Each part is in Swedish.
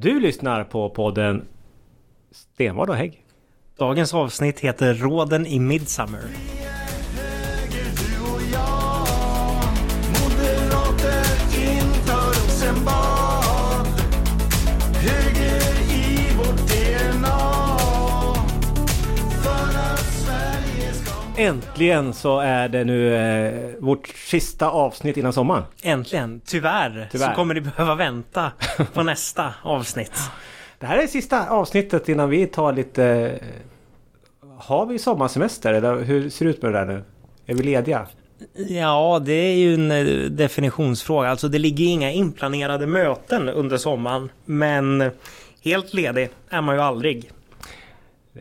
Du lyssnar på podden Stenvard och Hägg. Dagens avsnitt heter Råden i Midsummer. Äntligen så är det nu eh, vårt sista avsnitt innan sommaren. Äntligen! Tyvärr, Tyvärr. så kommer ni behöva vänta på nästa avsnitt. Det här är sista avsnittet innan vi tar lite... eh, Har vi sommarsemester eller hur ser det ut med det där nu? Är vi lediga? Ja, det är ju en eh, definitionsfråga. Alltså det ligger inga inplanerade möten under sommaren. Men helt ledig är man ju aldrig.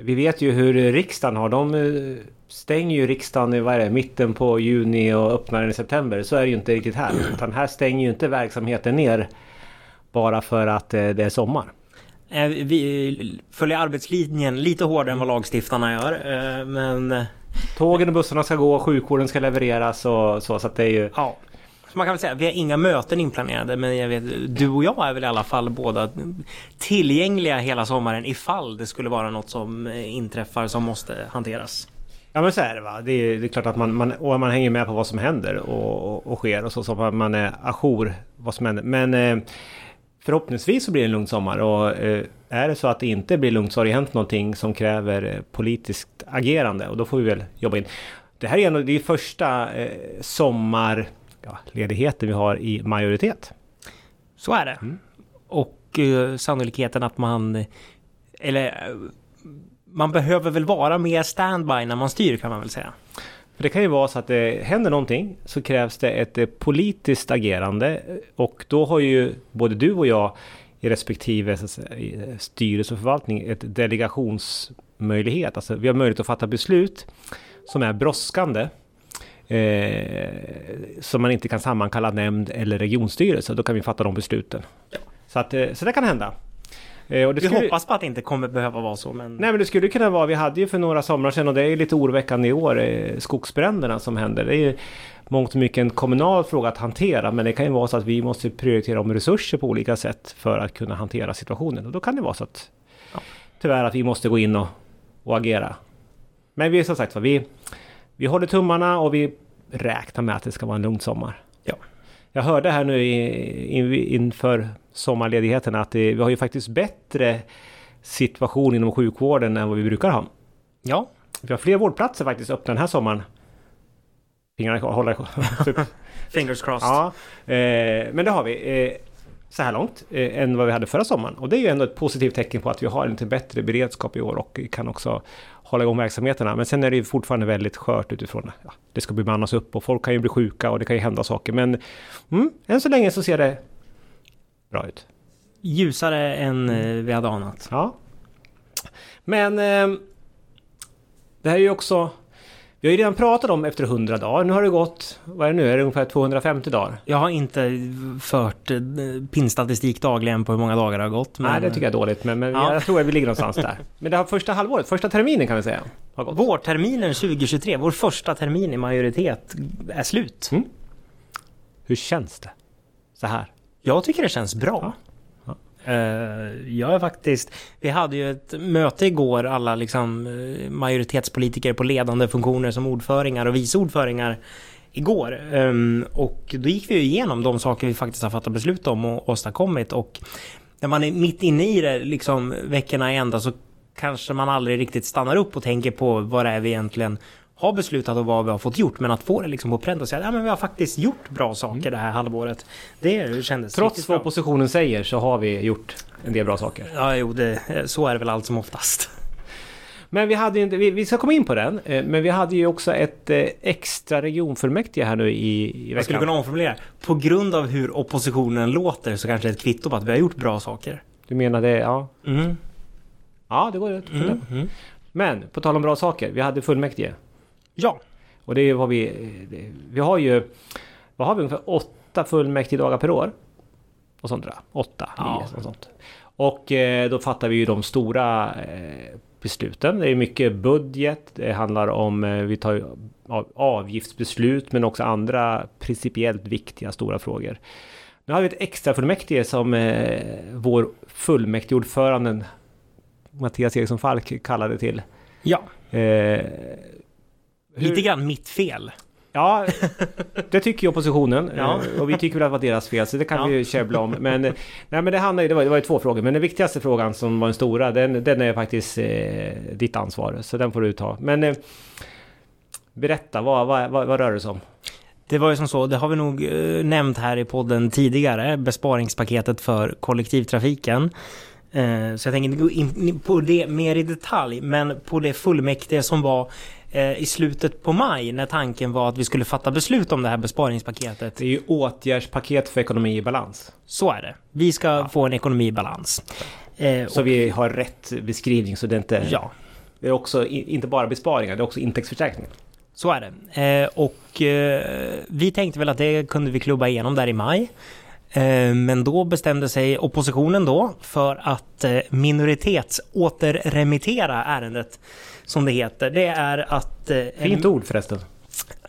Vi vet ju hur riksdagen har. De eh, stänger ju riksdagen i vad är det, mitten på juni och öppnar den i september. Så är det ju inte riktigt här. Utan här stänger ju inte verksamheten ner bara för att eh, det är sommar. Eh, Vi följer arbetslinjen lite hårdare än vad lagstiftarna gör. Men Tågen och bussarna ska gå, sjukvården ska levereras och så. Så att det är ju... Ja. Man kan väl säga, vi har inga möten inplanerade men jag vet, du och jag är väl i alla fall båda tillgängliga hela sommaren ifall det skulle vara något som eh, inträffar som måste hanteras. Ja men så är det va. Det är, det är klart att man, man, och man hänger med på vad som händer och, och, och sker och så. Så att man är ajour vad som händer. Men eh, förhoppningsvis så blir det en lugn sommar. Och eh, är det så att det inte blir lugnt så har det hänt någonting som kräver eh, politiskt agerande. Och då får vi väl jobba in. Det här är ändå det är första eh, sommarledigheten vi har i majoritet. Så är det. Och eh, sannolikheten att man... Eller... eh, man behöver väl vara mer standby när man styr kan man väl säga. För det kan ju vara så att det händer någonting så krävs det ett eh, politiskt agerande och då har ju både du och jag i respektive säga, eh, styrelse och förvaltning ett delegationsmöjlighet. Alltså vi har möjlighet att fatta beslut som är brådskande. Eh, som man inte kan sammankalla nämnd eller regionstyrelse. Då kan vi fatta de besluten. Så, att, eh, så det kan hända. Eh, Vi skulle- hoppas på att det inte kommer behöva vara så men... Nej men det skulle kunna vara, vi hade ju för några somrar sedan och det är lite oroväckande i år, eh, skogsbränderna som händer. Det är ju mångt och mycket en kommunal fråga att hantera men det kan ju vara så att vi måste prioritera om resurser på olika sätt för att kunna hantera situationen. Och då kan det vara så att Ja. tyvärr att vi måste gå in och, och agera. Men vi är som sagt var, vi, vi håller tummarna och vi räknar med att det ska vara en lugn sommar. Ja. Jag hörde här nu in, inför sommarledigheten att det, vi har ju faktiskt bättre situation inom sjukvården än vad vi brukar ha. Ja, Vi har fler vårdplatser faktiskt öppna den här sommaren. Fingrarna hålla typ. fingers crossed. Ja, eh, men det har vi. Eh, så här långt eh, än vad vi hade förra sommaren. Och det är ju ändå ett positivt tecken på att vi har en lite bättre beredskap i år och kan också hålla igång verksamheterna. Men sen är det ju fortfarande väldigt skört utifrån ja, det ska bemannas upp och folk kan ju bli sjuka och det kan ju hända saker. Men mm, än så länge så ser det bra ut. Ljusare än eh, vi hade anat. Ja. Men eh, det här är ju också... Vi har ju redan pratat om efter 100 dagar. Nu har det gått, vad är det nu? Är det ungefär 250 dagar? Jag har inte fört eh, pinstatistik dagligen på hur många dagar det har gått. Men Nej, det tycker jag är dåligt. Men, men Ja. jag tror att vi ligger någonstans där. Men det har första halvåret, första terminen kan vi säga. Har gått. Vårterminen 2023, vår första termin i majoritet, är slut. Mm. Hur känns det? Så här. Jag tycker det känns bra. Ja. Eh, jag är faktiskt... Vi hade ju ett möte igår, alla liksom eh, majoritetspolitiker på ledande funktioner som ordföringar och vice ordföringar igår. Ehm, och då gick vi ju igenom de saker vi faktiskt har fattat beslut om och åstadkommit och när man är mitt inne i det, liksom veckorna i ända så kanske man aldrig riktigt stannar upp och tänker på vad det är vi egentligen har beslutat och vad vi har fått gjort. Men att få det liksom på pränt och säga att ja, men vi har faktiskt gjort bra saker det här halvåret. Det kändes Trots vad oppositionen säger så har vi gjort en del bra saker. Ja, jo, det, så är det väl allt som oftast. Men vi hade inte, vi, vi ska komma in på den, eh, men vi hade ju också ett eh, extra regionfullmäktige här nu i, i veckan. Jag skulle kunna omformulera. På grund av hur oppositionen låter så kanske det är ett kvitto på att vi har gjort bra saker. Du menar det, ja. Mm. Ja, det går fundera Mm. Mm. Men på tal om bra saker, vi hade fullmäktige. Ja, Och det är vad vi... Vi har ju... Vad har vi? Ungefär åtta fullmäktigedagar per år. Och sånt där. Åtta, Ja. nio och sånt. Och eh, då fattar vi ju de stora eh, besluten. Det är mycket budget. Det handlar om... Eh, vi tar avgiftsbeslut men också andra principiellt viktiga stora frågor. Nu har vi ett extra fullmäktige som eh, vår fullmäktigeordförande Mattias Eriksson Falk kallade till. Ja. Eh, hur... Lite grann mitt fel. Ja, det tycker ju oppositionen. Ja. Eh, och vi tycker väl att det var deras fel, så det kan ja. vi ju käbbla om. Men, nej, men det, handlar ju, det, var, det var ju två frågor. Men den viktigaste frågan som var den stora, den, den är faktiskt eh, ditt ansvar. Så den får du ta. Men eh, berätta, vad, vad, vad, vad rör det sig om? Det var ju som så, det har vi nog eh, nämnt här i podden tidigare, besparingspaketet för kollektivtrafiken. Eh, så jag tänker inte gå in på det mer i detalj, men på det fullmäktige som var eh, i slutet på maj när tanken var att vi skulle fatta beslut om det här besparingspaketet. Det är ju åtgärdspaket för ekonomi i balans. Så är det. Vi ska ja. få en ekonomi i balans. så och, vi har rätt beskrivning så det inte... Ja. Det är också inte bara besparingar, det är också intäktsförstärkningar. Så är det. Eh, och eh, vi tänkte väl att det kunde vi klubba igenom där i maj. Eh, men då bestämde sig oppositionen då för att eh, minoritetsåterremittera ärendet som det heter. Det är att... Eh, Fint ord förresten.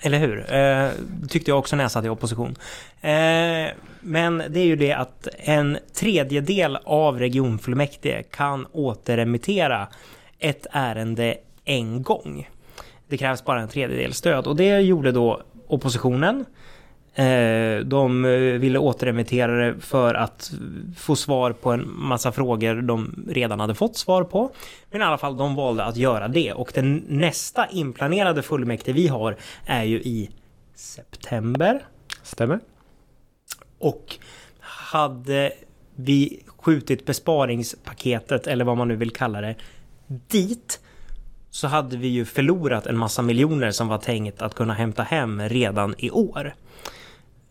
Eller hur? Eh, tyckte jag också när jag satt i opposition. Eh, men det är ju det att en tredjedel av regionfullmäktige kan återremittera ett ärende en gång. Det krävs bara en tredjedel stöd och det gjorde då oppositionen. Eh, de eh, ville återremittera det för att få svar på en massa frågor de redan hade fått svar på. Men i alla fall, de valde att göra det. Och den nästa inplanerade fullmäktige vi har är ju i september. Stämmer. Och hade vi skjutit besparingspaketet, eller vad man nu vill kalla det, dit så hade vi ju förlorat en massa miljoner som var tänkt att kunna hämta hem redan i år.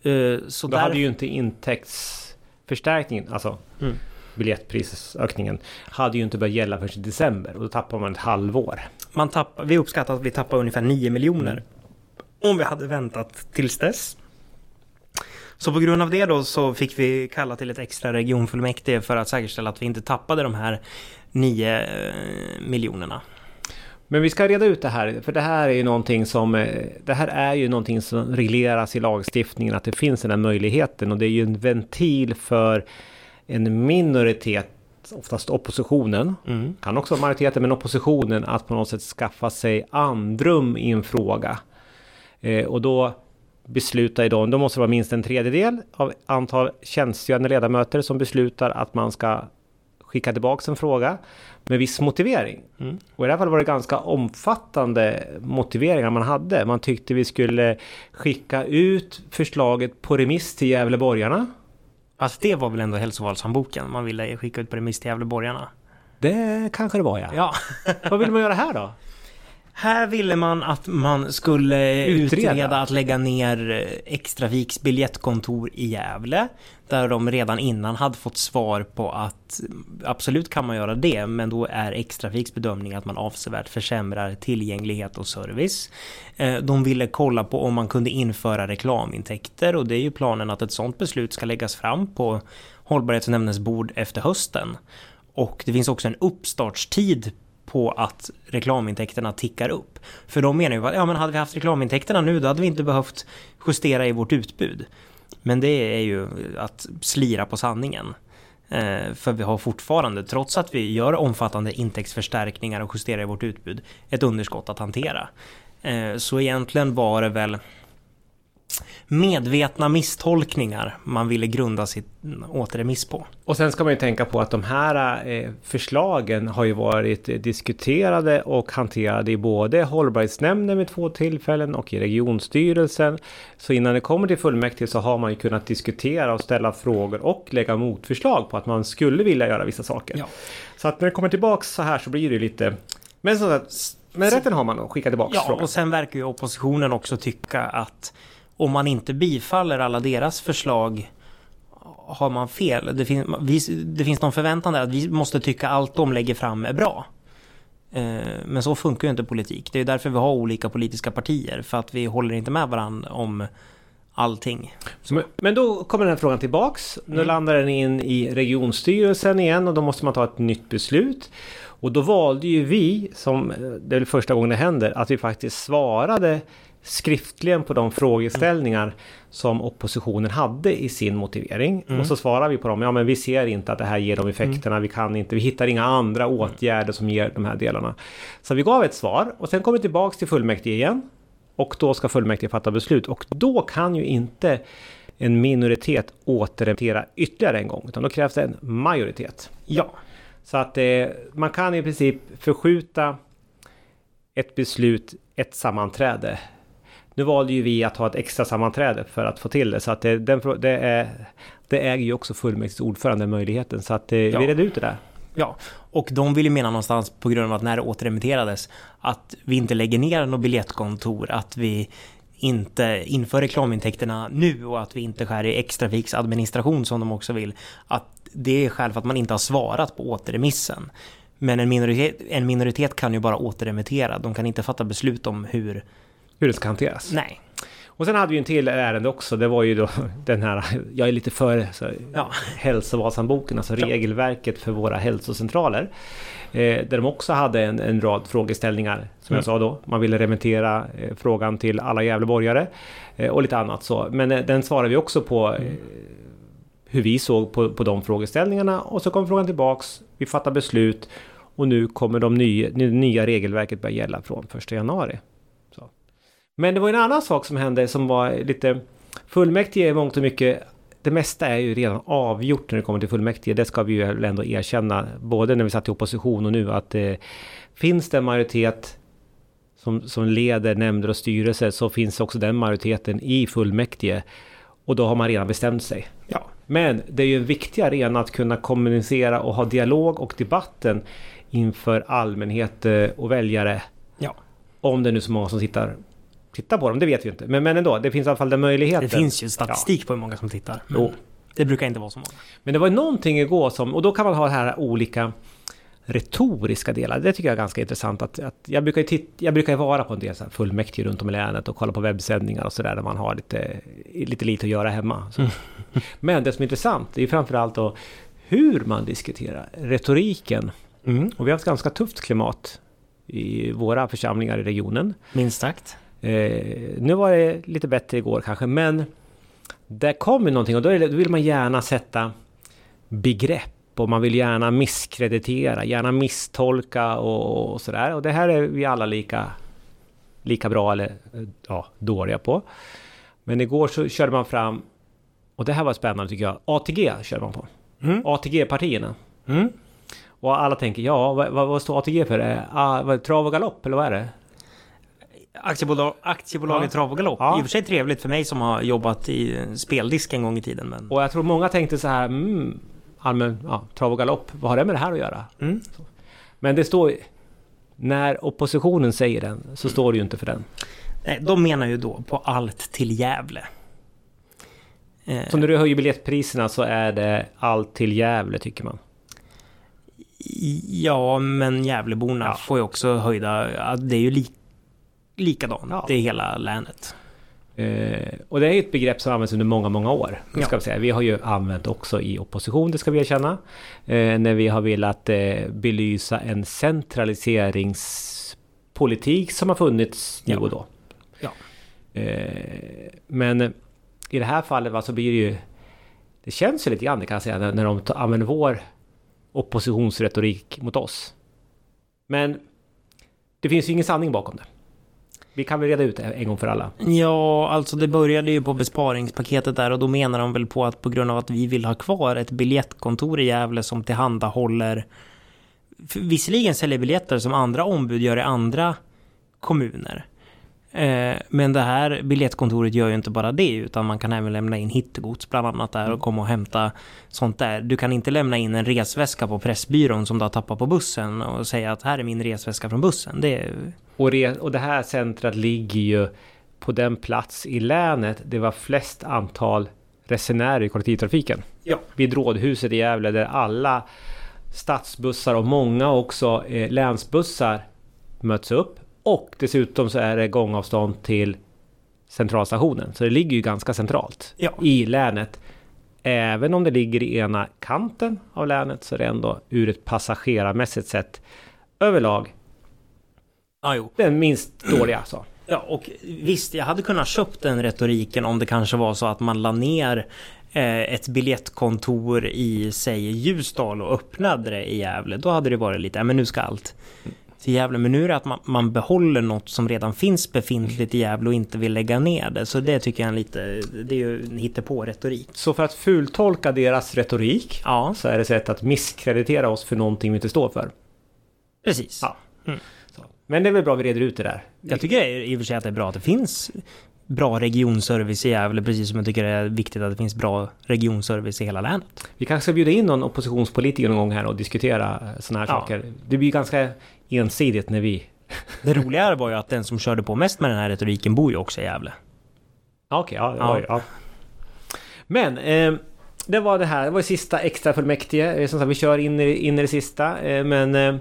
Eh, så Då där... hade ju inte intäktsförstärkningen, alltså mm. biljettprisökningen, hade ju inte börjat gälla förrän i december och då tappar man ett halvår. Man tappar, vi uppskattar att vi tappar ungefär 9 miljoner mm. om vi hade väntat tills dess. Så på grund av det då så fick vi kalla till ett extra regionfullmäktige för att säkerställa att vi inte tappade de här 9 eh, miljonerna. Men vi ska reda ut det här, för det här är ju någonting som eh, Det här är ju någonting som regleras i lagstiftningen att det finns den här möjligheten och det är ju en ventil för en minoritet oftast oppositionen, mm. kan också vara majoriteten, men oppositionen att på något sätt skaffa sig andrum i en fråga. Eh, och då beslutar ju de, då måste det vara minst en tredjedel av antal tjänstgörande ledamöter som beslutar att man ska skicka tillbaka en fråga med viss motivering. Mm. Och i det här fallet var det ganska omfattande motiveringar man hade. Man tyckte vi skulle skicka ut förslaget på remiss till Gävleborgarna. Alltså det var väl ändå hälsovalshandboken man ville skicka ut på remiss till Gävleborgarna? Det kanske det var ja. ja. Vad vill man göra här då? Här ville man att man skulle utreda, utreda att lägga ner eh, Extraviks biljettkontor i Gävle. Där de redan innan hade fått svar på att absolut kan man göra det, men då är Extrafiks bedömning att man avsevärt försämrar tillgänglighet och service. Eh, de ville kolla på om man kunde införa reklamintäkter och det är ju planen att ett sådant beslut ska läggas fram på hållbarhetsnämndens bord efter hösten. Och det finns också en uppstartstid på att reklamintäkterna tickar upp. För de menar ju att ja, men hade vi haft reklamintäkterna nu då hade vi inte behövt justera i vårt utbud. Men det är ju att slira på sanningen. Eh, för vi har fortfarande, trots att vi gör omfattande intäktsförstärkningar och justerar i vårt utbud, ett underskott att hantera. Eh, så egentligen var det väl medvetna misstolkningar man ville grunda sitt återremiss på. Och sen ska man ju tänka på att de här eh, förslagen har ju varit diskuterade och hanterade i både hållbarhetsnämnden vid två tillfällen och i regionstyrelsen. Så innan det kommer till fullmäktige så har man ju kunnat diskutera och ställa frågor och lägga motförslag på att man skulle vilja göra vissa saker. Ja. Så att när det kommer tillbaks så här så blir det lite... Men så att, men rätten har man att skicka tillbaks ja, frågan. och sen verkar ju oppositionen också tycka att om man inte bifaller alla deras förslag har man fel. Det, fin det finns någon förväntan där att vi måste tycka allt de lägger fram är bra. Eh, men så funkar ju inte politik. Det är därför vi har olika politiska partier. För att vi håller inte med varandra om allting. Men då kommer den här frågan tillbaks. Nu mm. landar den in i regionstyrelsen igen och då måste man ta ett nytt beslut. Och då valde ju vi, som det är första gången det händer, att vi faktiskt svarade skriftligen på de frågeställningar som oppositionen hade i sin motivering. Mm. Och så svarar vi på dem. Ja men vi ser inte att det här ger de effekterna. Vi kan inte. Vi hittar inga andra åtgärder som ger de här delarna. Så vi gav ett svar och sen kommer vi tillbaks till fullmäktige igen. Och då ska fullmäktige fatta beslut. Och då kan ju inte en minoritet återremittera ytterligare en gång. Utan då krävs det en majoritet. Ja. Så att eh, man kan i princip förskjuta ett beslut ett sammanträde. Nu valde ju vi att ha ett extra sammanträde för att få till det. Så att det, den, det, är, det äger ju också fullmäktiges ordförande möjligheten. Så att eh, Ja. vi redde ut det där. Ja, och de vill ju mena någonstans på grund av att när det återremitterades att vi inte lägger ner något biljettkontor, att vi inte inför reklamintäkterna nu och att vi inte skär i Extrafiks administration som de också vill. Att det är skäl för att man inte har svarat på återremissen. Men en minoritet, en minoritet kan ju bara återremittera. De kan inte fatta beslut om hur... Hur det ska hanteras. Nej. Och sen hade vi en till ärende också. Det var ju då den här, jag är lite för så, Ja. Hälsovasan-boken, alltså Ja. regelverket för våra hälsocentraler. Eh, där de också hade en, en rad frågeställningar, som Mm. jag sa då. Man ville remittera eh, frågan till alla Gävleborgare eh, och lite annat så. Men eh, den svarade vi också på eh, hur vi såg på, på de frågeställningarna och så kom frågan tillbaks. Vi fattar beslut och nu kommer de nya, nya regelverket börja gälla från 1 januari. Men det var en annan sak som hände som var lite Fullmäktige i mångt och mycket det mesta är ju redan avgjort när det kommer till fullmäktige. Det ska vi ju ändå erkänna. Både när vi satt i opposition och nu att eh, finns det en majoritet som, som leder nämnder och styrelser så finns också den majoriteten i fullmäktige. Och då har man redan bestämt sig. Ja. Men det är ju en viktig arena att kunna kommunicera och ha dialog och debatten inför allmänhet eh, och väljare. Ja. Om det är nu så många som tittar, tittar på dem, det vet vi inte. Men, men ändå, det finns i alla fall den möjligheten. Det finns ju statistik på hur många som tittar. Men Jo. Det brukar inte vara så många. Men det var någonting igår som, och då kan man ha det här olika retoriska delar. Det tycker jag är ganska intressant. Att, att jag, brukar ju titt, jag brukar ju vara på en del fullmäktige runt om i länet och kolla på webbsändningar och sådär där man har lite, lite lite att göra hemma. Så. Men det som är intressant det är ju framförallt då hur man diskuterar retoriken. Mm. Och vi har haft ganska tufft klimat i våra församlingar i regionen. Minst sagt. Eh, nu var det lite bättre igår kanske, men det kommer någonting och då, är det, då vill man gärna sätta begrepp och man vill gärna misskreditera, gärna misstolka och, och sådär. Och det här är vi alla lika, lika bra eller ja, dåliga på. Men igår så körde man fram, och det här var spännande tycker jag, ATG körde man på. Mm. ATG-partierna. Mm. Och alla tänker, ja vad, vad, står ATG för? Vad, trav och galopp eller vad är det? Aktiebolag, aktiebolaget Ja. Trav och Galopp. Ja. I och för sig trevligt för mig som har jobbat i speldisk en gång i tiden. Men... Och jag tror många tänkte så här, mm, allmän ja, trav och galopp, vad har det med det här att göra? Mm. Men det står när oppositionen säger den så står det ju inte för den. Nej, de menar ju då på allt till Gävle. Eh, Så när du höjer biljettpriserna så är det allt till Gävle tycker man. Ja, men Gävleborna Ja. får ju också höjda... Det är ju li, likadant Ja. i hela länet. Eh, och det är ju ett begrepp som används under många, många år. Ska Ja. vi, säga. vi har ju använt också i opposition, det ska vi erkänna. Eh, när vi har velat eh, belysa en centraliseringspolitik som har funnits nu Ja. och då. Ja. Eh, men i det här fallet va, så blir det ju... Det känns ju lite grann kan jag säga när, när de ta- använder vår oppositionsretorik mot oss. Men det finns ju ingen sanning bakom det. Vi kan väl reda ut det en gång för alla. Ja, alltså det började ju på besparingspaketet där och då menar de väl på att på grund av att vi vill ha kvar ett biljettkontor i Gävle som tillhandahåller visserligen säljer biljetter som andra ombud gör i andra kommuner. Eh, men det här biljettkontoret gör ju inte bara det utan man kan även lämna in hittegods bland annat där och komma och hämta sånt där. Du kan inte lämna in en resväska på Pressbyrån som du har tappat på bussen och säga att här är min resväska från bussen. Det är... Och, re, och det här centret ligger ju på den plats i länet det var flest antal resenärer i kollektivtrafiken. Ja. Vid Rådhuset i Gävle där alla stadsbussar och många också eh, länsbussar möts upp. Och dessutom så är det gångavstånd till centralstationen. Så det ligger ju ganska centralt Ja. i länet. Även om det ligger i ena kanten av länet så är det ändå ur ett passagerarmässigt sett överlag jo. den minst dåliga. Så. Ja, och visst, jag hade kunnat köpt den retoriken om det kanske var så att man la ner eh, ett biljettkontor i, säg Ljusdal och öppnade det i Gävle. Då hade det varit lite, men nu ska allt till Gävle. Men nu är det att man, man behåller något som redan finns befintligt i Gävle och inte vill lägga ner det. Så det tycker jag är lite, det är ju en hittepå-retorik. Så för att fultolka deras retorik Ja, så är det sätt att misskreditera oss för någonting vi inte står för. precis. Ja. Mm. Men det är väl bra vi reder ut det där. Jag tycker i och för sig att det är bra att det finns bra regionservice i Gävle, precis som jag tycker det är viktigt att det finns bra regionservice i hela länet. Vi kanske ska bjuda in någon oppositionspolitiker någon gång här och diskutera sådana här Ja. saker. Det blir ganska ensidigt när vi... Det roliga var ju att den som körde på mest med den här retoriken bor ju också i Gävle. Ja, Okej, ja, Ja. oj, ja. Men eh, det var det här, det var sista extra fullmäktige. Eh, Som sagt, vi kör in i, in i det sista. Eh, men eh,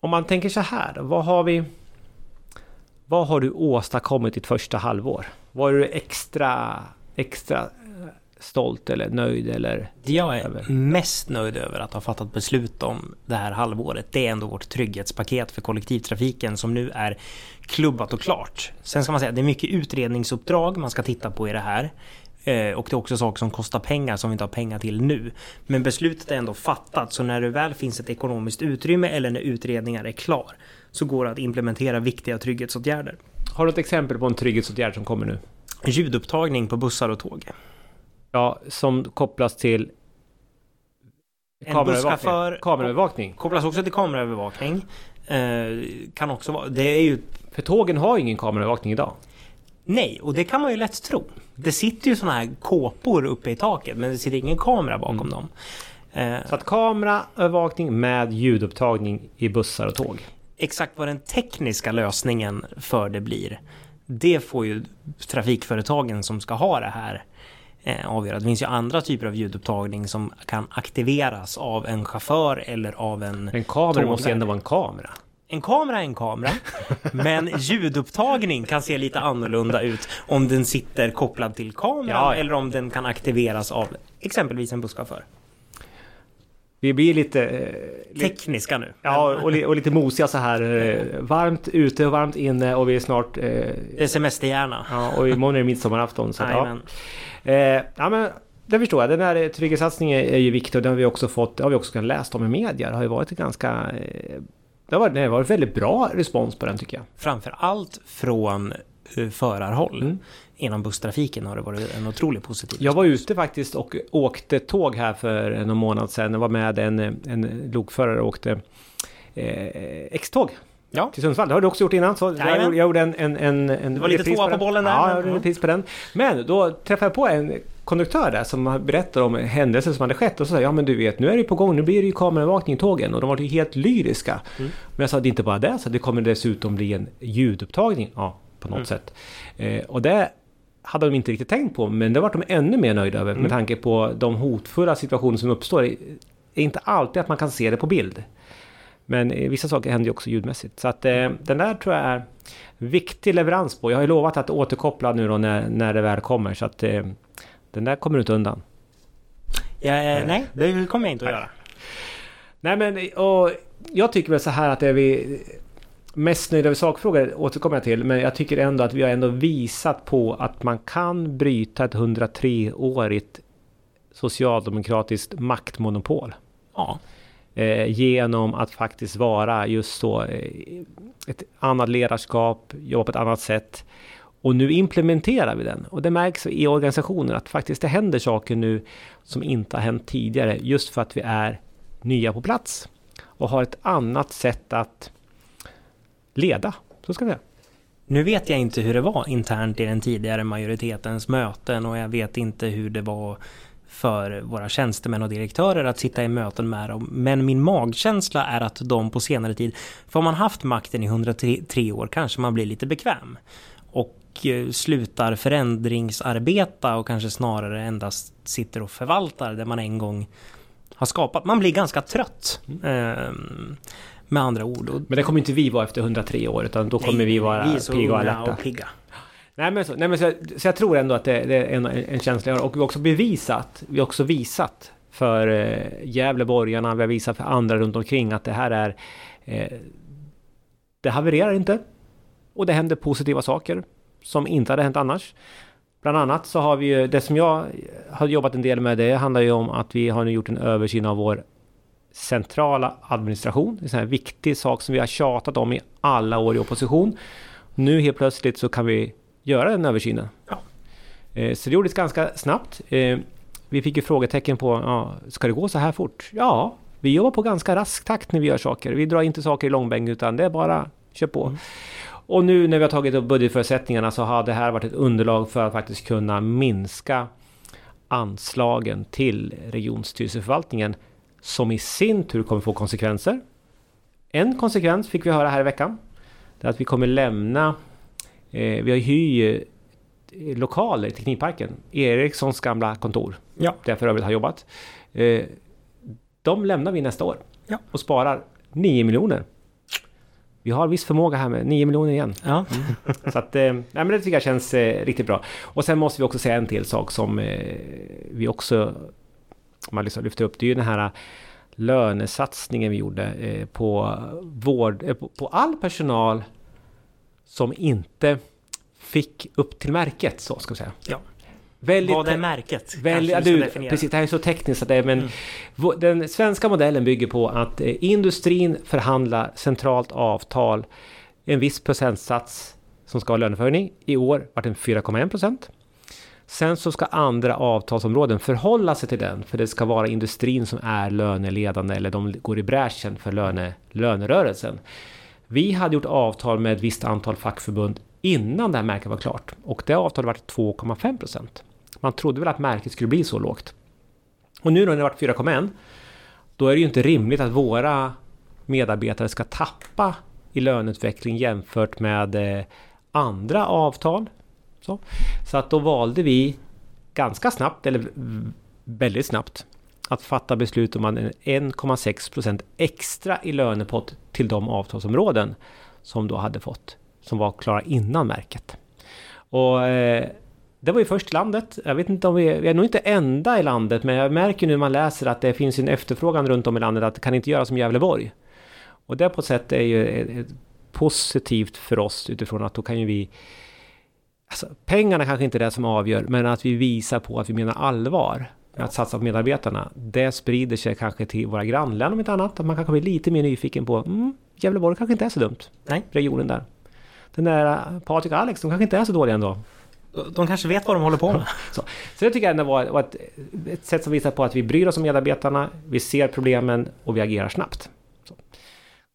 om man tänker så här, vad har vi... Vad har du åstadkommit ditt första halvår? Var du extra, extra eh, stolt eller nöjd eller? Jag är mest nöjd över att ha fattat beslut om det här halvåret, det är ändå vårt trygghetspaket för kollektivtrafiken som nu är klubbat och klart. Sen ska man säga, det är mycket utredningsuppdrag man ska titta på i det här. Eh, Och det är också saker som kostar pengar som vi inte har pengar till nu. Men beslutet är ändå fattat, så när det väl finns ett ekonomiskt utrymme eller när utredningar är klar så går det att implementera viktiga trygghetsåtgärder. Har du ett exempel på en trygghetsåtgärd som kommer nu? Ljudupptagning på bussar och tåg. Ja, som kopplas till... Busschaufför- Kameraövervakning. Kopplas också till kameraövervakning. Eh, kan också vara, det är ju För tågen har ju ingen kameraövervakning idag. Nej, och det kan man ju lätt tro. Det sitter ju såna här kåpor uppe i taket men det sitter ingen kamera bakom dem. Eh, Så att kameraövervakning med ljudupptagning i bussar och tåg. Exakt vad den tekniska lösningen för det blir, det får ju trafikföretagen som ska ha det här eh, avgöra. Det finns ju andra typer av ljudupptagning som kan aktiveras av en chaufför eller av en... En kamera Tågvärd. måste ändå vara en kamera. En kamera är en kamera, men ljudupptagning kan se lite annorlunda ut om den sitter kopplad till kameran Ja, ja. eller om den kan aktiveras av exempelvis en busschaufför. Vi blir lite... Eh, lite Tekniska nu. ja, och, li, och lite mosiga så här. Eh, varmt ute och varmt inne och vi är snart... Eh, Det är semesterhjärna. ja, och imorgon är det midsommarafton. Så att, ja. Eh, ja, men det förstår jag. Den här trygghetssatsningen är ju viktig och den har vi också fått... Har vi också kunnat läst om i media. Det har ju varit ganska... Det har varit, det har varit väldigt bra respons på den tycker jag. Framför allt från förarhåll. Mm. Inom busstrafiken har det varit en otroligt positiv Jag var ute faktiskt och åkte tåg här för någon månad sedan. Jag var med en, en lokförare och åkte eh, X-tåg Ja. till Sundsvall. Det har du också gjort innan. Så jag, Jajamän. gjorde- jag gjorde en, en, en, en Du var lite tvåa på den. bollen där, Ja, jag gjorde en repris på den. Men då träffade jag på en konduktör där som berättade om händelser som hade skett. Och så sa jag, ja men du vet, nu är det på gång. Nu blir det ju kameraövervakning i tågen. Och de var ju helt lyriska. Mm. Men jag sa, det är inte bara det. Så det kommer dessutom bli en ljudupptagning. Ja, på något Mm. sätt. Eh, och det hade de inte riktigt tänkt på. Men det var de ännu mer nöjda över. Mm. Med tanke på de hotfulla situationer som uppstår. Det är inte alltid att man kan se det på bild. Men eh, vissa saker händer ju också ljudmässigt. Så att eh, den där tror jag är viktig leverans på. Jag har ju lovat att återkoppla nu då när, när det väl kommer. Så att eh, den där kommer du inte undan. Ja, eh, nej, det kommer jag inte att göra. Nej men och jag tycker väl så här att det vi mest nöjda över sakfrågor återkommer jag till. Men jag tycker ändå att vi har ändå visat på att man kan bryta ett 103-årigt socialdemokratiskt maktmonopol. Ja. eh, genom att faktiskt vara just så eh, ett annat ledarskap, jobba på ett annat sätt. Och nu implementerar vi den. Och det märks i organisationen att faktiskt det händer saker nu som inte har hänt tidigare just för att vi är nya på plats och har ett annat sätt att leda. Så ska vi säga. Nu vet jag inte hur det var internt i den tidigare majoritetens möten och jag vet inte hur det var för våra tjänstemän och direktörer att sitta i möten med dem. Men min magkänsla är att de på senare tid, för om man haft makten i 103 år kanske man blir lite bekväm. Och eh, slutar förändringsarbeta och kanske snarare endast sitter och förvaltar det man en gång har skapat. Man blir ganska trött. ehm, med andra ord. Men det kommer inte vi vara efter 103 år utan då kommer Nej, vi vara vi är så pigga och alerta. och pigga. Nej men, så, nej, men så, så jag tror ändå att det, det är en, en känsla jag har. Och vi har också bevisat, vi har också visat för eh, Gävleborgarna, vi har visat för andra runt omkring att det här är... Eh, det havererar inte. och det händer positiva saker som inte hade hänt annars. Bland annat så har vi ju, det som jag har jobbat en del med det handlar ju om att vi har nu gjort en översyn av vår centrala administration. Det är en här viktig sak som vi har tjatat om i alla år i opposition. Nu helt plötsligt så kan vi göra den översynen. Ja. Eh, så det gjordes ganska snabbt. Eh, vi fick ju frågetecken på, ja, ska det gå så här fort? Ja, vi jobbar på ganska rask takt när vi gör saker. Vi drar inte saker i långbänk utan det är bara kör på. Mm. Och nu när vi har tagit upp budgetförutsättningarna så har det här varit ett underlag för att faktiskt kunna minska anslagen till regionstyrelseförvaltningen som i sin tur kommer få konsekvenser. En konsekvens fick vi höra här i veckan. Det är att vi kommer lämna... Eh, vi har hyr eh, lokaler i Teknikparken. Ericssons gamla kontor. Ja. Där jag för övrigt har jobbat. Eh, de lämnar vi nästa år. Ja. Och sparar 9 miljoner. Vi har viss förmåga här med 9 miljoner igen. Ja. Mm. Så att, eh, nej, men det tycker jag känns eh, riktigt bra. Och sen måste vi också säga en till sak som eh, vi också man liksom lyfter upp. Det är ju den här lönesatsningen vi gjorde eh, på, vård, eh, på, på all personal som inte fick upp till märket, så ska vi säga. Ja. Väldigt, Vad är märket? Väldigt, du, precis, det här är så tekniskt att det är, men mm. den svenska modellen bygger på att eh, industrin förhandlar centralt avtal en viss procentsats som ska ha löneförhöjning. I år var den 4,1 procent. Sen så ska andra avtalsområden förhålla sig till den, för det ska vara industrin som är löneledande eller de går i bräschen för löne, lönerörelsen. Vi hade gjort avtal med ett visst antal fackförbund innan det här märket var klart och det avtalet var 2,5 procent. Man trodde väl att märket skulle bli så lågt. Och nu då när det varit 4,1 då är det ju inte rimligt att våra medarbetare ska tappa i löneutveckling jämfört med eh, andra avtal så, så att då valde vi ganska snabbt, eller väldigt snabbt, att fatta beslut om 1,6% extra i lönepott till de avtalsområden som då hade fått, som var klara innan märket. Och eh, det var ju först i landet. Jag vet inte om vi, vi är nog inte enda i landet, men jag märker nu när man läser att det finns en efterfrågan runt om i landet att det kan inte göra som Gävleborg. Och det på ett sätt är ju positivt för oss utifrån att då kan ju vi Alltså, pengarna kanske inte är det som avgör, men att vi visar på att vi menar allvar att satsa på medarbetarna. Det sprider sig kanske till våra grannländer om inte annat. Att man kanske blir lite mer nyfiken på mm, Gävleborg kanske inte är så dumt. Nej. Regionen där. Den där äh, Patrik och Alex, de kanske inte är så dåliga ändå. De kanske vet vad de håller på med. så, så det tycker jag ändå var ett, ett, sätt som visar på att vi bryr oss om medarbetarna, vi ser problemen och vi agerar snabbt. Så.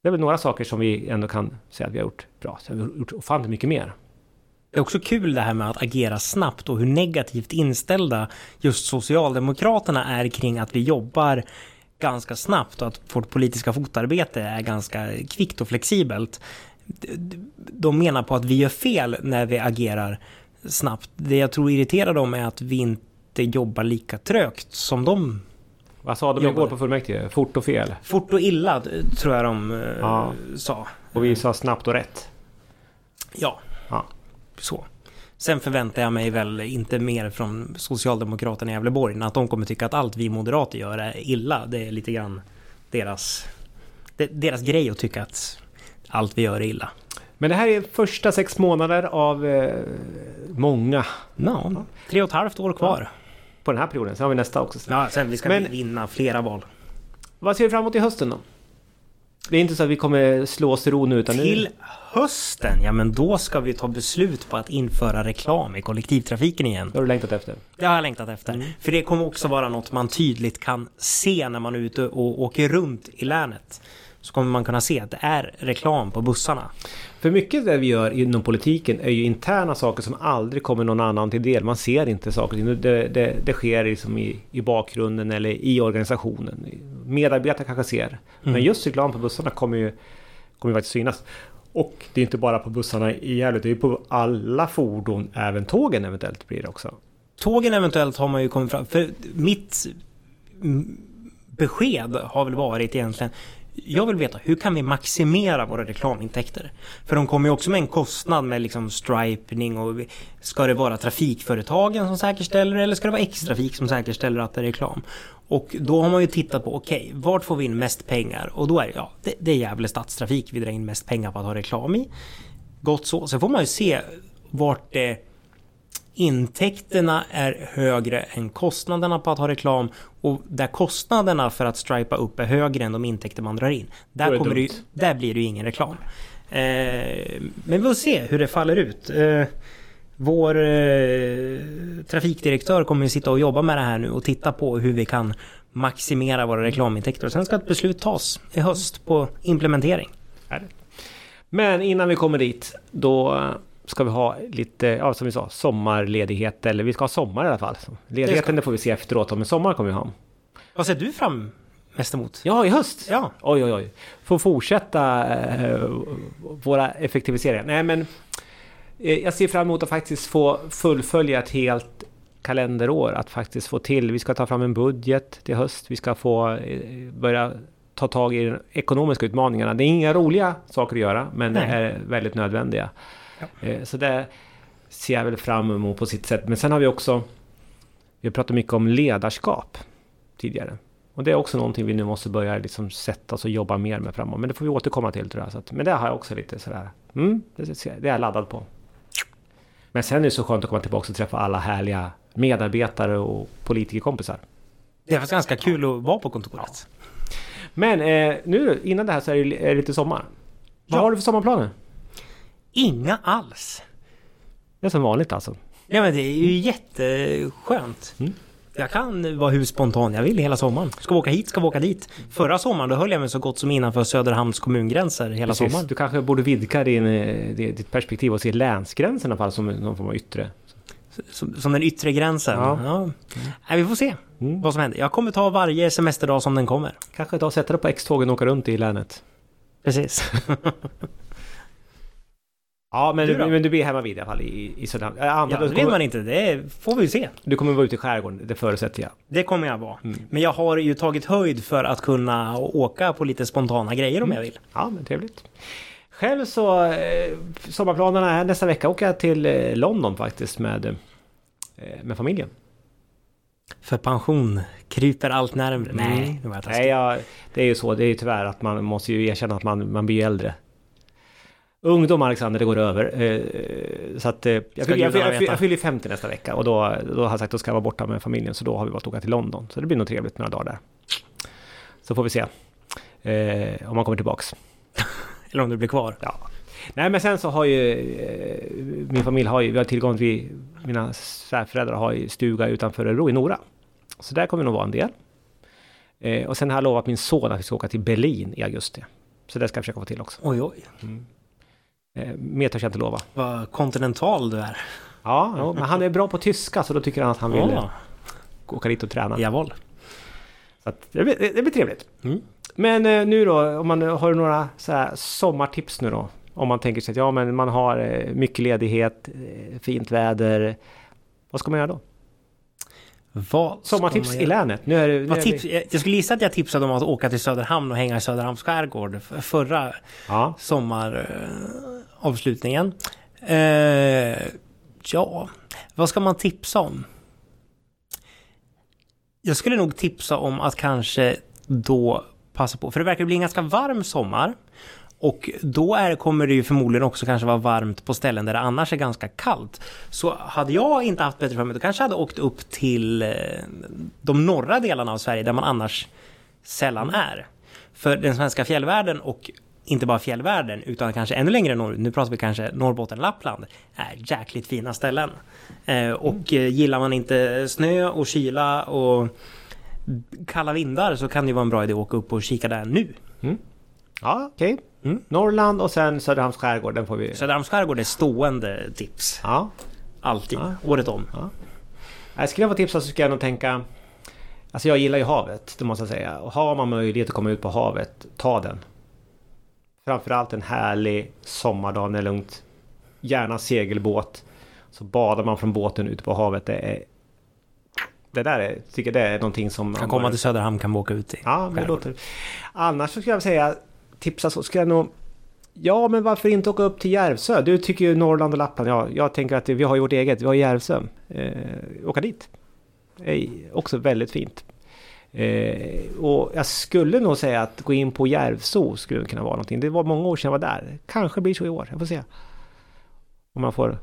Det är väl några saker som vi ändå kan säga att vi har gjort bra. Så vi har gjort ofantligt mycket mer. Det är också kul det här med att agera snabbt och hur negativt inställda just Socialdemokraterna är kring att vi jobbar ganska snabbt och att vårt politiska fotarbete är ganska kvickt och flexibelt. De menar på att vi gör fel när vi agerar snabbt. Det jag tror irriterar dem är att vi inte jobbar lika trögt som de vad sa de igår på fullmäktige? Fort och fel? Fort och illa tror jag de eh, ja. sa. Och vi sa snabbt och rätt? Ja. ja så. Sen förväntar jag mig väl inte mer från Socialdemokraterna i Gävleborg än att de kommer tycka att allt vi moderater gör är illa. Det är lite grann deras, deras grej att tycka att allt vi gör är illa. Men det här är första sex månader av eh, många. Ja, tre och ett halvt år kvar. Ja. På den här perioden. Sen har vi nästa också. Ja, sen vi ska Men, vinna flera val. Vad ser vi fram emot i hösten då? Det är inte så att vi kommer slå oss ro nu utan Till nu... hösten, ja men då ska vi ta beslut på att införa reklam i kollektivtrafiken igen. Det har du längtat efter? Det har jag längtat efter. Mm. För det kommer också vara något man tydligt kan se när man är ute och åker runt i länet så kommer man kunna se att det är reklam på bussarna. För mycket det vi gör inom politiken är ju interna saker som aldrig kommer någon annan till del. Man ser inte saker det, det, det sker liksom i, i bakgrunden eller i organisationen. Medarbetare kanske ser. Mm. Men just reklam på bussarna kommer ju kommer faktiskt synas. Och det är inte bara på bussarna i Gävle, det är på alla fordon, även tågen eventuellt blir det också. Tågen eventuellt har man ju kommit fram, för mitt besked har väl varit egentligen jag vill veta hur kan vi maximera våra reklamintäkter? För de kommer ju också med en kostnad med liksom stripning och ska det vara trafikföretagen som säkerställer eller ska det vara X-trafik som säkerställer att det är reklam? Och då har man ju tittat på okej, okay, vart får vi in mest pengar? Och då är det ja, det, det är Gävle stadstrafik vi drar in mest pengar på att ha reklam i. Gott så. Sen får man ju se vart det intäkterna är högre än kostnaderna på att ha reklam och där kostnaderna för att stripa upp är högre än de intäkter man drar in. Där, kommer det där blir det ju ingen reklam. Eh, men vi får se hur det faller ut. Eh, vår eh, trafikdirektör kommer ju sitta och jobba med det här nu och titta på hur vi kan maximera våra reklamintäkter. sen ska ett beslut tas i höst på implementering. Men innan vi kommer dit, då ska vi ha lite, ja som vi sa, sommarledighet. Eller vi ska ha sommar i alla fall. Ledigheten det, får vi se efteråt, men sommar kommer vi ha. Vad ser du fram mest emot? Ja, i höst? Ja. Oj, oj, oj. Få fortsätta eh, våra effektiviseringar. Nej, men eh, jag ser fram emot att faktiskt få fullfölja ett helt kalenderår. Att faktiskt få till. Vi ska ta fram en budget till höst. Vi ska få eh, börja ta tag i de ekonomiska utmaningarna. Det är inga roliga saker att göra, men Nej. det är väldigt nödvändiga. Ja. Eh, så det ser jag väl fram emot på sitt sätt. Men sen har vi också... Vi har pratat mycket om ledarskap tidigare. Och det är också någonting vi nu måste börja liksom sätta oss och jobba mer med framåt. Men det får vi återkomma till tror jag. Så att, men det har jag också lite sådär... Mm, det, det är jag laddad på. Men sen är det så skönt att komma tillbaka och träffa alla härliga medarbetare och politikerkompisar. Det är faktiskt ganska kul att vara på kontoret. Ja. Men eh, nu innan det här så är det, är det lite sommar. Vad ja. har du för sommarplaner? Inga alls. Det är som vanligt alltså? Ja men det är ju jätteskönt. Mm. Jag kan vara hur spontan jag vill hela sommaren. Ska vi åka hit, ska vi åka dit. Förra sommaren då höll jag mig så gott som innanför Söderhamns kommungränser hela Precis. sommaren. Du kanske borde vidga din, eh, ditt perspektiv och se länsgränsen i alla fall som någon form av yttre. Som, som den yttre gränsen? Ja. ja. Nej, vi får se mm. vad som händer. Jag kommer ta varje semesterdag som den kommer. Kanske ta sätta dig på X-tågen och åka runt i länet. Precis. Ja, men du, men du blir hemma vid i alla fall i, i Söderhamn. Ja, det vet man inte. Det får vi se. Du kommer vara ute i skärgården, det förutsätter jag. Det kommer jag vara. Mm. Men jag har ju tagit höjd för att kunna åka på lite spontana grejer om mm. jag vill. Ja, men trevligt. Själv så, eh, sommarplanerna är nästa vecka jag till eh, London faktiskt med, eh, med familjen. För pension kryper allt närmre. Mm. Nej, det var Nej, ja, det är ju så. Det är ju tyvärr att man måste ju erkänna att man, man blir äldre. Ungdom Alexander, det går över. Eh, så att eh, jag, jag, jag, jag, jag fyller 50 nästa vecka och då, då har jag sagt att då ska jag vara borta med familjen. Så då har vi valt att åka till London. Så det blir nog trevligt några dagar där. Så får vi se. Eh, om man kommer tillbaks. Eller om du blir kvar. Ja. Nej men sen så har ju eh, min familj har ju, vi har tillgång till, mina svärföräldrar har ju stuga utanför Örebro i Nora. Så där kommer det nog vara en del. Eh, och sen har jag lovat min son att vi ska åka till Berlin i augusti. Så det ska jag försöka få till också. Oj oj. Mm. Eh, mer törs jag inte lova. Vad kontinental du är. Ja, men han är bra på tyska så då tycker han att han vill ja. åka dit och träna. Jawohl. Så att, det, blir, det blir trevligt. Mm. Men eh, nu då, om man har några så sommartips nu då? Om man tänker sig att ja, men man har eh, mycket ledighet, fint väder. Vad ska man göra då? Vad Sommartips i länet. Nu är det, nu är tips, jag skulle gissa att jag tipsade om att åka till Söderhamn och hänga i Söderhamns skärgård förra ja. sommaravslutningen. Eh, ja, vad ska man tipsa om? Jag skulle nog tipsa om att kanske då passa på, för det verkar bli en ganska varm sommar. Och då är, kommer det ju förmodligen också kanske vara varmt på ställen där det annars är ganska kallt. Så hade jag inte haft bättre för mig, då kanske jag hade åkt upp till eh, de norra delarna av Sverige där man annars sällan är. För den svenska fjällvärlden och inte bara fjällvärlden utan kanske ännu längre norrut, nu pratar vi kanske Norrbotten, Lappland, är jäkligt fina ställen. Eh, och eh, gillar man inte snö och kyla och kalla vindar så kan det vara en bra idé att åka upp och kika där nu. Mm. Ja, okej. Okay. Mm. Norrland och sen Söderhamns skärgård. Den får vi... Söderhamns skärgård är stående tips. Ja. Alltid. Ja. Året om. Ja. Jag skulle jag få tipsa så skulle jag nog tänka... Alltså jag gillar ju havet, det måste jag säga. Och har man möjlighet att komma ut på havet, ta den. Framförallt en härlig sommardag när det är lugnt. Gärna segelbåt. Så badar man från båten ute på havet. Det är... Det där är, tycker det är någonting som... Kan komma till Söderhamn kan vi åka ut i. Ja, men låter... Annars så skulle jag säga tipsa så skulle jag nog... Ja, men varför inte åka upp till Järvsö? Du tycker ju Norrland och Lappland. Ja, jag tänker att vi har vårt eget. Vi har Järvsö. Eh, åka dit. är också väldigt fint. Eh, och jag skulle nog säga att gå in på Järvsö skulle kunna vara någonting. Det var många år sedan jag var där. Kanske blir så i år. Jag får se. Och man får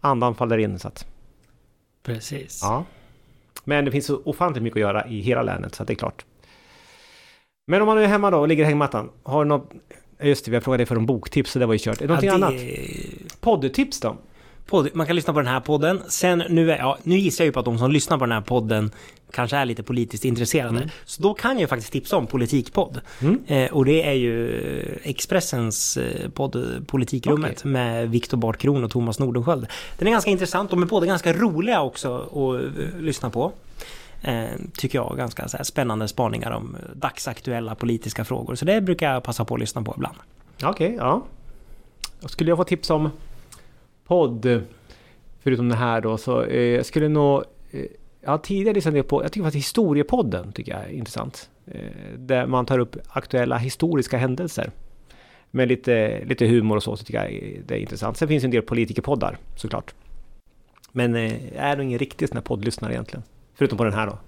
andan faller in så att... Precis. Ja. Men det finns så ofantligt mycket att göra i hela länet så att det är klart. Men om man är hemma då och ligger i hängmattan. Har du något... Just det, vi har frågat dig för en boktips så det var ju kört. Är det någonting Ja, det- annat? Poddtips då? Podd, man kan lyssna på den här podden. Sen nu, är, ja, nu gissar jag ju på att de som lyssnar på den här podden kanske är lite politiskt intresserade. Så då kan jag faktiskt tipsa om Politikpodd. Mm. Eh, och det är ju Expressens eh, podd Politikrummet med Viktor Bart Kron och Thomas Nordenskjöld. Den är ganska intressant. De är båda ganska roliga också att eh, lyssna på. Eh, tycker jag. Ganska så här, spännande spaningar om dagsaktuella politiska frågor. Så det brukar jag passa på att lyssna på ibland. Okej, ja. Skulle jag få tips om podd, förutom det här då, så eh, jag skulle nog... Eh, jag har tidigare lyssnat ner på, jag tycker faktiskt historiepodden tycker jag är intressant. Eh, där man tar upp aktuella historiska händelser. Med lite, lite humor och så, så tycker jag det är intressant. Sen finns det en del politikerpoddar såklart. Men eh, jag är nog ingen riktig sån här poddlyssnare egentligen. Förutom på den här då.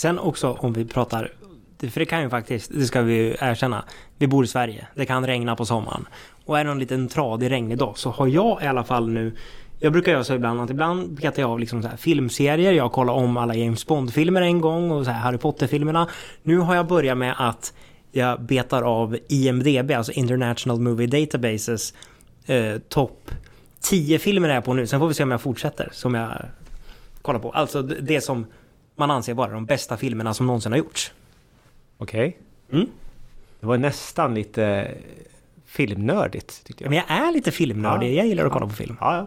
Sen också om vi pratar, för det kan ju faktiskt, det ska vi ju erkänna, vi bor i Sverige, det kan regna på sommaren. Och är det någon liten tradig regnig dag så har jag i alla fall nu jag brukar göra så ibland att ibland betar jag av liksom så här filmserier. Jag kollar om alla James Bond-filmer en gång och så här Harry Potter-filmerna. Nu har jag börjat med att jag betar av IMDB, alltså International Movie Databases eh, topp 10 filmer är jag på nu. Sen får vi se om jag fortsätter som jag kollar på. Alltså det som man anser vara de bästa filmerna som någonsin har gjorts. Okej. Mm. Det var nästan lite filmnördigt tyckte jag. Men jag är lite filmnördig, Ja. jag gillar att kolla på film. Ja, ja.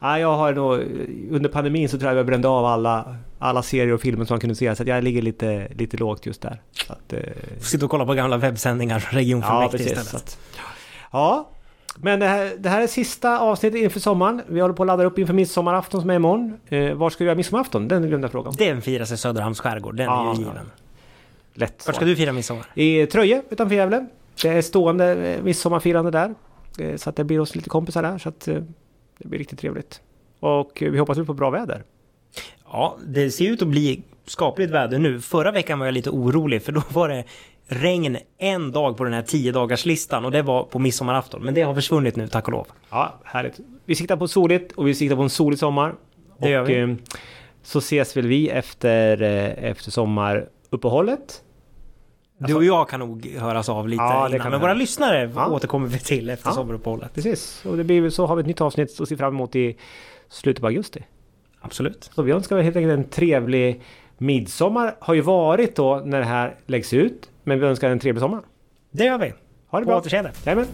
ja jag har nog, under pandemin så tror jag jag brände av alla, alla serier och filmer som man kunde se. Så jag ligger lite, lite lågt just där. Så att, eh, Sitta och kolla på gamla webbsändningar från ja, regionfullmäktige precis. istället. Att, ja, men det här, det här är sista avsnittet inför sommaren. Vi håller på att ladda upp inför midsommarafton som är imorgon. Eh, var ska du göra midsommarafton? Den glömde jag fråga om. Den firas i Söderhamns skärgård, den Ja, är ju ja. given. Lätt Vart ska svar. du fira midsommar? I Tröje utanför Gävle. Det är stående eh, midsommarfirande där. Eh, Så att det blir oss lite kompisar där. Så att eh, det blir riktigt trevligt. Och eh, vi hoppas på bra väder. Ja, det ser ut att bli skapligt väder nu. Förra veckan var jag lite orolig för då var det regn en dag på den här 10 dagars listan och det var på midsommarafton. Men det har försvunnit nu, tack och lov. Ja, härligt. Vi siktar på soligt och vi siktar på en solig sommar. Det gör och, vi. eh, Så ses väl vi efter, eh, efter sommaruppehållet. Du och jag kan nog höras av lite Ja, innan, men våra lyssnare Ja. återkommer vi till efter Ja. sommaruppehållet. Precis, och det blir, så har vi ett nytt avsnitt att se fram emot i slutet på augusti. Absolut. Så vi önskar helt enkelt en trevlig midsommar. Har ju varit då när det här läggs ut. Men vi önskar en trevlig sommar. Det gör vi. Ha det På bra! återseende. Jajamän!